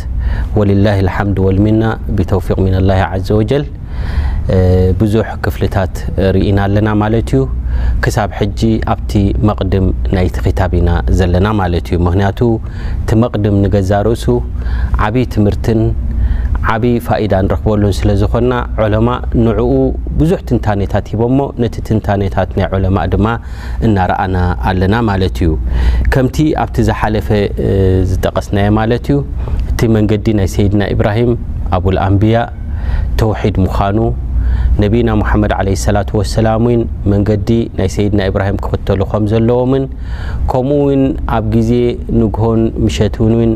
ፖድካስት ወሊላሂ ልሓምድ ወልሚና ብተውፊቅ ሚነላሂ ዓዘ ወጀል ብዙሕ ክፍልታት ርኢና ኣለና ማለት እዩ ክሳብ ሕጂ ኣብቲ መቕድም ናይቲ ክታብ ኢና ዘለና ማለት እዩ ምክንያቱ እቲ መቕድም ንገዛ ርእሱ ዓብዪ ትምህርትን ዓብዪ ፋኢዳ ንረኽበሉን ስለ ዝኾና ዑለማ ንዕኡ ብዙሕ ትንታኔታት ሂቦሞ ነቲ ትንታኔታት ናይ ዑለማ ድማ እናረኣና ኣለና ማለት እዩ። ከምቲ ኣብቲ ዝሓለፈ ዝጠቐስናዮ ማለት እዩ እቲ መንገዲ ናይ ሰይድና ኢብራሂም ኣቡል ኣንብያ ተውሒድ ምዃኑ ነቢና ሙሓመድ ዓለይሂ ሰላቱ ወሰላም እውን መንገዲ ናይ ሰይድና ኢብራሂም ክኽተሉ ከም ዘለዎምን ከምኡ እውን ኣብ ግዜ ንግሆን ምሸትን እውን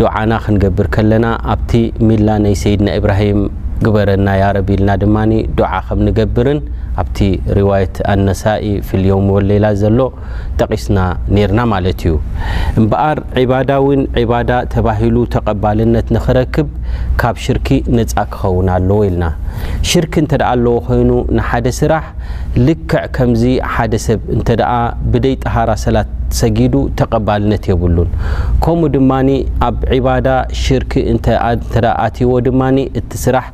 ዱዓና ክንገብር ከለና ኣብቲ ሚላ ናይ ሰይድና ኢብራሂም ግበረና ያ ረቢ ኢልና ድማ ዱዓ ከም ንገብርን ኣብቲ ርዋየት ኣነሳኢ ፊ ልየውሚ ወለይላ ዘሎ ጠቒስና ነይርና ማለት እዩ። እምበኣር ዒባዳ እውን ዒባዳ ተባሂሉ ተቐባልነት ንኽረክብ ካብ ሽርኪ ነፃ ክኸውን ኣለዎ ኢልና። ሽርኪ እንተድኣ ኣለዎ ኮይኑ ንሓደ ስራሕ ልክዕ ከምዚ ሓደ ሰብ እንተድኣ ብደይ ጠሃራ ሰላት ሰጊዱ ተቐባልነት የብሉን። ከምኡ ድማ ኣብ ዒባዳ ሽርኪ እንተ ኣትይዎ ድማ እቲ ስራሕ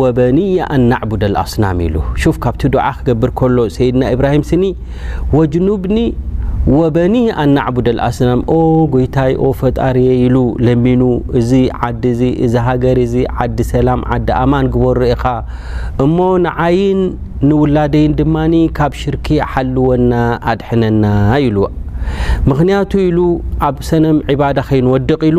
ወበንየ ኣን ነዕቡደ ልኣስናም ኢሉ ሹፍ ካብቲ ዱዓ ክገብር ከሎ ሰይድና ኢብራሂም ስኒ ወጅኑብኒ ወበንየ ኣን ነዕቡደ ልኣስናም ኦ ጎይታይ ኦ ፈጣርየ ኢሉ ለሚኑ እዚ ዓዲ እዚ እዚ ሃገር እዚ ዓዲ ሰላም ዓዲ ኣማን ግበሮ ኢኻ እሞ ንዓይን ንውላደይን ድማ ካብ ሽርኪ ሓልወና ኣድሕነና ኢሉ ምክንያቱ ኢሉ ኣብ ሰነም ዒባዳ ከይንወድቅ ኢሉ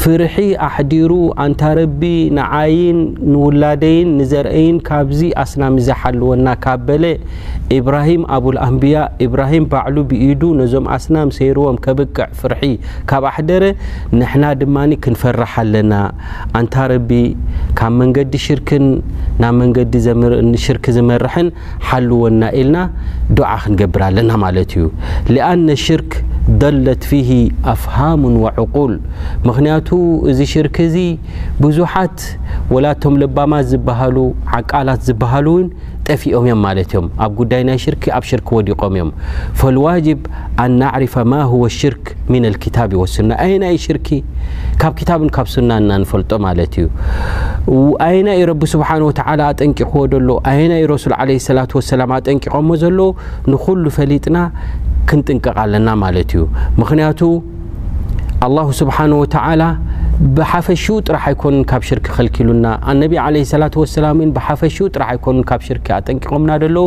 ፍርሒ ኣሕዲሩ ኣንታ ረቢ ንዓይን ንውላደይን ንዘርእይን ካብዚ ኣስናም እዚ ሓልወና ካብ በለ ኢብራሂም ኣቡል ኣንብያ ኢብራሂም ባዕሉ ብኢዱ ነዞም ኣስናም ሰይርዎም ከብቅዕ ፍርሒ ካብ ኣሕደረ ንሕና ድማ ክንፈርሕ ኣለና ኣንታ ረቢ ካብ መንገዲ ሽርክን ናብ መንገዲ ሽርክ ዝመርሕን ሓልወና ኢልና ዱዓ ክንገብር ኣለና ማለት እዩ ሊኣነ ሽርክ ደለት ፊሂ ኣፍሃሙን ወዕቁል ምክንያቱ እዚ ሽርክ እዚ ብዙሓት ወላቶም ለባማት ዝበሃሉ ዓቃላት ዝበሃሉ እውን ጠፊኦም እዮም ማለት እዮም ኣብ ጉዳይ ናይ ሽርክ ኣብ ሽርክ ወዲቆም እዮም ፈልዋጅብ ኣናዕሪፈ ማ ሁወ ሽርክ ሚን ልኪታቢ ወሱና ኣየናይ እዩ ሽርኪ ካብ ክታብን ካብ ሱናን እና ንፈልጦ ማለት እዩ ኣየናይ እዩ ረቢ ስብሓን ወተዓላ ኣጠንቂቕዎ ዘሎ ኣየናይ ረሱል ዓለ ሰላት ወሰላም ኣጠንቂቖሞ ዘለዉ ንኹሉ ፈሊጥና ክንጥንቀቕ ኣለና ማለት እዩ ምክንያቱ ኣላሁ ስብሓን ወተዓላ ብሓፈሽኡ ጥራሕ ኣይኮኑን ካብ ሽርኪ ከልኪሉና ኣነቢ ዓለ ሰላት ወሰላምን ብሓፈሽኡ ጥራሕ ኣይኮኑን ካብ ሽርኪ ኣጠንቂቖምና ደለዉ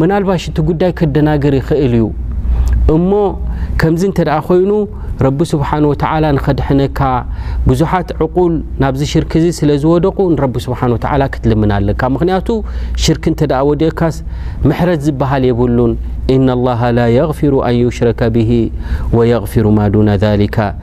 ምናልባሽ እቲ ጉዳይ ከደናግር ይኽእል እዩ እሞ ከምዚ እንተ ኮይኑ ረቢ ስብሓን ወተዓላ ንኸድሕነካ ብዙሓት ዕቁል ናብዚ ሽርክ እዚ ስለ ዝወደቑ ንረቢ ስብሓን ወተዓላ ክትልምና ኣለካ ምክንያቱ ሽርክ እንተ ደኣ ወዲቕካስ ምሕረት ዝበሃል የብሉን ኢነ ላሃ ላ የግፊሩ ኣን ዩሽረከ ብሂ ወየግፊሩ ማ ዱነ ዛሊካ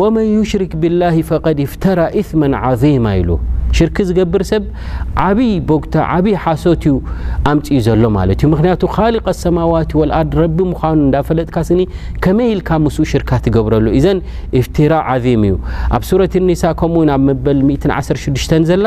ወመን ዩሽሪክ ቢላሂ ፈቀድ ኢፍተራ ኢስመን ዓዚማ ኢሉ። ሽርኪ ዝገብር ሰብ ዓብይ ቦግታ ዓብይ ሓሶት እዩ ኣምፂኡ ዘሎ ማለት እዩ። ምክንያቱ ካሊቅ ኣሰማዋት ወልኣርድ ረቢ ምዃኑ እንዳፈለጥካ ስኒ ከመይ ኢልካ ምስኡ ሽርካ ትገብረሉ? ኢዘን ኢፍቲራ ዓዚም እዩ። ኣብ ሱረት ኒሳ ከምኡ እውን ኣብ መበል 116 ዘላ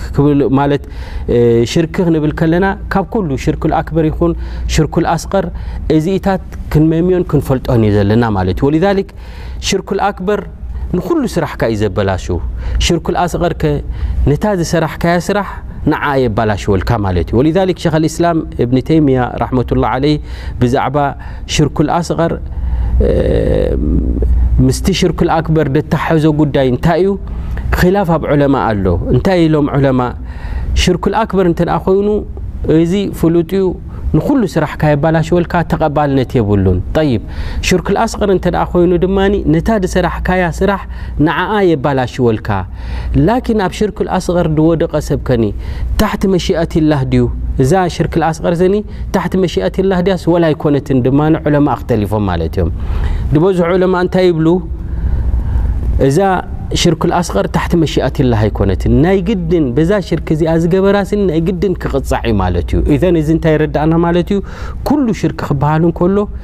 ክብል ማለት ሽርክ ክንብል ከለና ካብ ኩሉ ሽርክል ኣክበር ይኹን ሽርክል ኣስቀር እዚኢታት ክንመምዮን ክንፈልጦን እዩ ዘለና ማለት እዩ ወሊዛሊክ ሽርክል ኣክበር ንኩሉ ስራሕካ እዩ ዘበላሹ ሽርክል ኣስቀር ከ ነታ ዝሰራሕካያ ስራሕ ንዓ የባላሽወልካ ማለት እዩ ወሊዛሊክ ሸክ ልእስላም እብኒ ተይምያ ራሕመቱላ ዓለይ ብዛዕባ ሽርኩል ኣስቐር ምስቲ ሽርኩል ኣክበር ደተሓዞ ጉዳይ እንታይ እዩ ኺላፍ ኣብ ዑለማ ኣሎ እንታይ ኢሎም ዑለማ ሽርኩል ኣክበር እንተ ኮይኑ እዚ ፍሉጥ እዩ ንኩሉ ስራሕካ የባላሽወልካ ተቐባልነት የብሉን ጠይብ ሽርክ ኣስቕር እንተ ኮይኑ ድማ ነታ ዝሰራሕካያ ስራሕ ንዓኣ የባላሽወልካ ላኪን ኣብ ሽርክ ኣስቀር ድወደቀ ሰብ ከኒ ታሕቲ መሽኣት ላህ ድዩ እዛ ሽርክ ኣስቀር ዘኒ ታሕቲ መሽኣት ላህ ድያስ ወላ ኣይኮነትን ድማ ዑለማ ኣክተሊፎም ማለት እዮም ድበዝሑ ዑለማ እንታይ ይብሉ እዛ ሽርክ ኣስቀር ታሕቲ መሽኣት ላህ ኣይኮነትን ናይ ግድን በዛ ሽርክ እዚኣ ዝገበራ ስኒ ናይ ግድን ክቕፃዕ እዩ ማለት እዩ እዘን እዚ እንታይ ይረዳእና ማለት እዩ ኩሉ ሽርክ ክበሃል እንከሎ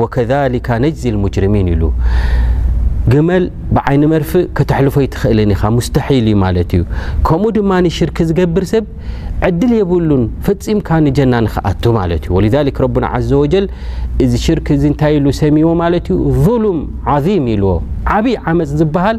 ወከዛሊካ ነጅዚል ሙጅሪሚን ኢሉ። ግመል ብዓይኒ መርፍእ ከተሕልፎ ኣይትኽእልን ኢኻ ሙስተሒል እዩ ማለት እዩ። ከምኡ ድማ ሽርክ ዝገብር ሰብ ዕድል የብሉን ፈጺምካ ንጀና ንኽኣቱ ማለት እዩ። ወሊዛሊክ ረቡና ዓዘ ወጀል እዚ ሽርክ እዚ እንታይ ኢሉ ሰምይዎ ማለት እዩ ዙሉም ዓዚም ኢልዎ ዓብይ ዓመጽ ዝበሃል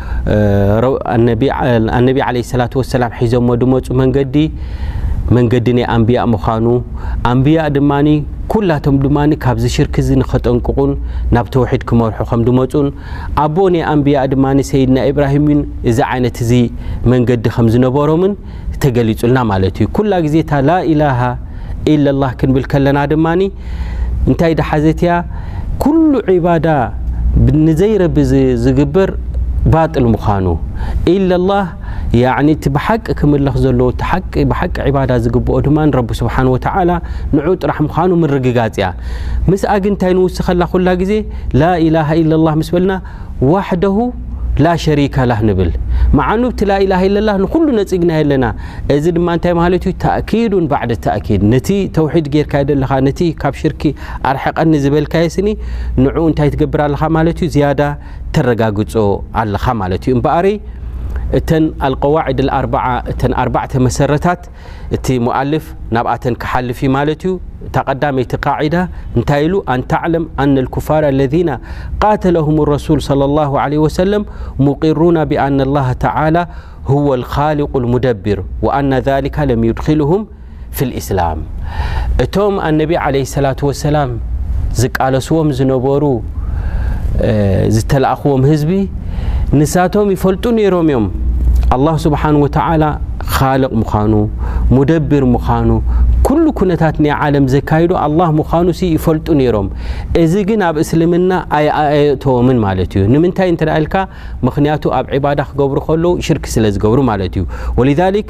ኣነቢ ዓለይሂ ሰላቱ ወሰላም ሒዞሞ ድመፁ መንገዲ መንገዲ ናይ ኣንብያእ ምዃኑ ኣንብያእ ድማ ኩላቶም ድማ ካብዚ ሽርክ እዚ ንኸጠንቅቑን ናብ ተውሒድ ክመርሑ ከም ድመፁን ኣቦ ናይ ኣንብያእ ድማ ሰይድና ኢብራሂምን እዚ ዓይነት እዚ መንገዲ ከም ዝነበሮምን ተገሊጹልና ማለት እዩ። ኩላ ግዜ እታ ላኢላሃ ኢለላህ ክንብል ከለና ድማ እንታይ ድሓዘት እያ ኩሉ ዒባዳ ንዘይ ረቢ ዝግበር ባጥል ምዃኑ ኢለላህ ያኒ እቲ ብሓቂ ክምለኽ ዘለዎ እቲ ሓቂ ብሓቂ ዕባዳ ዝግብኦ ድማ ረቢ ስብሓን ወተዓላ ንዑ ጥራሕ ምዃኑ ምርግጋፅ እያ ምስኣ ግን እንታይ ንውስኸላ ኩላ ግዜ ላኢላሃ ኢለላህ ምስ በልና ዋሕደሁ ላሸሪከ ላህ ንብል መዓኑ ብቲ ላኢላሃ ኢለላህ ንኩሉ ነጺግናዮ ኣለና እዚ ድማ እንታይ ማለት እዩ ተእኪዱን ባዕድ ተእኪድ ነቲ ተውሒድ ጌርካዮ ዘለኻ ነቲ ካብ ሽርኪ ኣርሕቀኒ ዝበልካዮ ስኒ ንዕኡ እንታይ ትገብር ኣለኻ ማለት እዩ ዝያዳ ተረጋግጾ ኣለኻ ማለት እዩ እምበኣረይ እተን ኣልቀዋዒድ ኣርበዓ እተን ኣርባዕተ መሰረታት ت مؤلف كحلف ت قمت قاعدة ن ل أنتعلم أن الكفار الذين قاتلهم الرسول صلى الله عليه وسلم مقرون بأن الله تعالى هو الخالق المدبر وأن ذلك لم يدخلهم في الاسلام م ان عليه اللاة وسلام لم ዝተላኣኽዎም ህዝቢ ንሳቶም ይፈልጡ ነይሮም እዮም ኣላህ ስብሓን ወተዓላ ኻልቕ ምዃኑ ሙደቢር ምዃኑ ኩሉ ኩነታት ናይ ዓለም ዘካይዱ ኣላህ ምዃኑ ሲ ይፈልጡ ነይሮም እዚ ግን ኣብ እስልምና ኣይኣየእተዎምን ማለት እዩ ንምንታይ እንተ ኢልካ ምክንያቱ ኣብ ዕባዳ ክገብሩ ከለዉ ሽርክ ስለ ዝገብሩ ማለት እዩ ወሊዛሊክ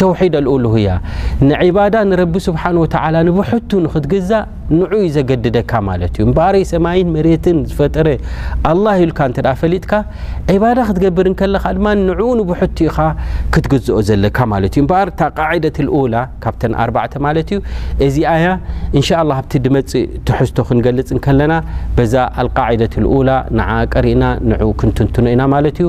ተውሒድ ኣልኡሉህያ ንዒባዳ ንረቢ ስብሓን ወተዓላ ንብሕቱ ንክትግዛእ ንዑ እዩ ዘገድደካ ማለት እዩ እምበኣረይ ሰማይን መሬትን ዝፈጠረ ኣላህ ኢልካ እንተ ፈሊጥካ ዒባዳ ክትገብር እንከለካ ድማ ንዑ ንብሕቱ ኢኻ ክትግዝኦ ዘለካ ማለት እዩ እምበኣር እታ ቃዒደት ልኡላ ካብተን ኣርባዕተ ማለት እዩ እዚኣ እያ እንሻ ላ ኣብቲ ድመፅእ ትሕዝቶ ክንገልፅ እንከለና በዛ ኣልቃዒደት ልኡላ ንዓ ቀሪእና ንዑ ክንትንትኖ ኢና ማለት እዩ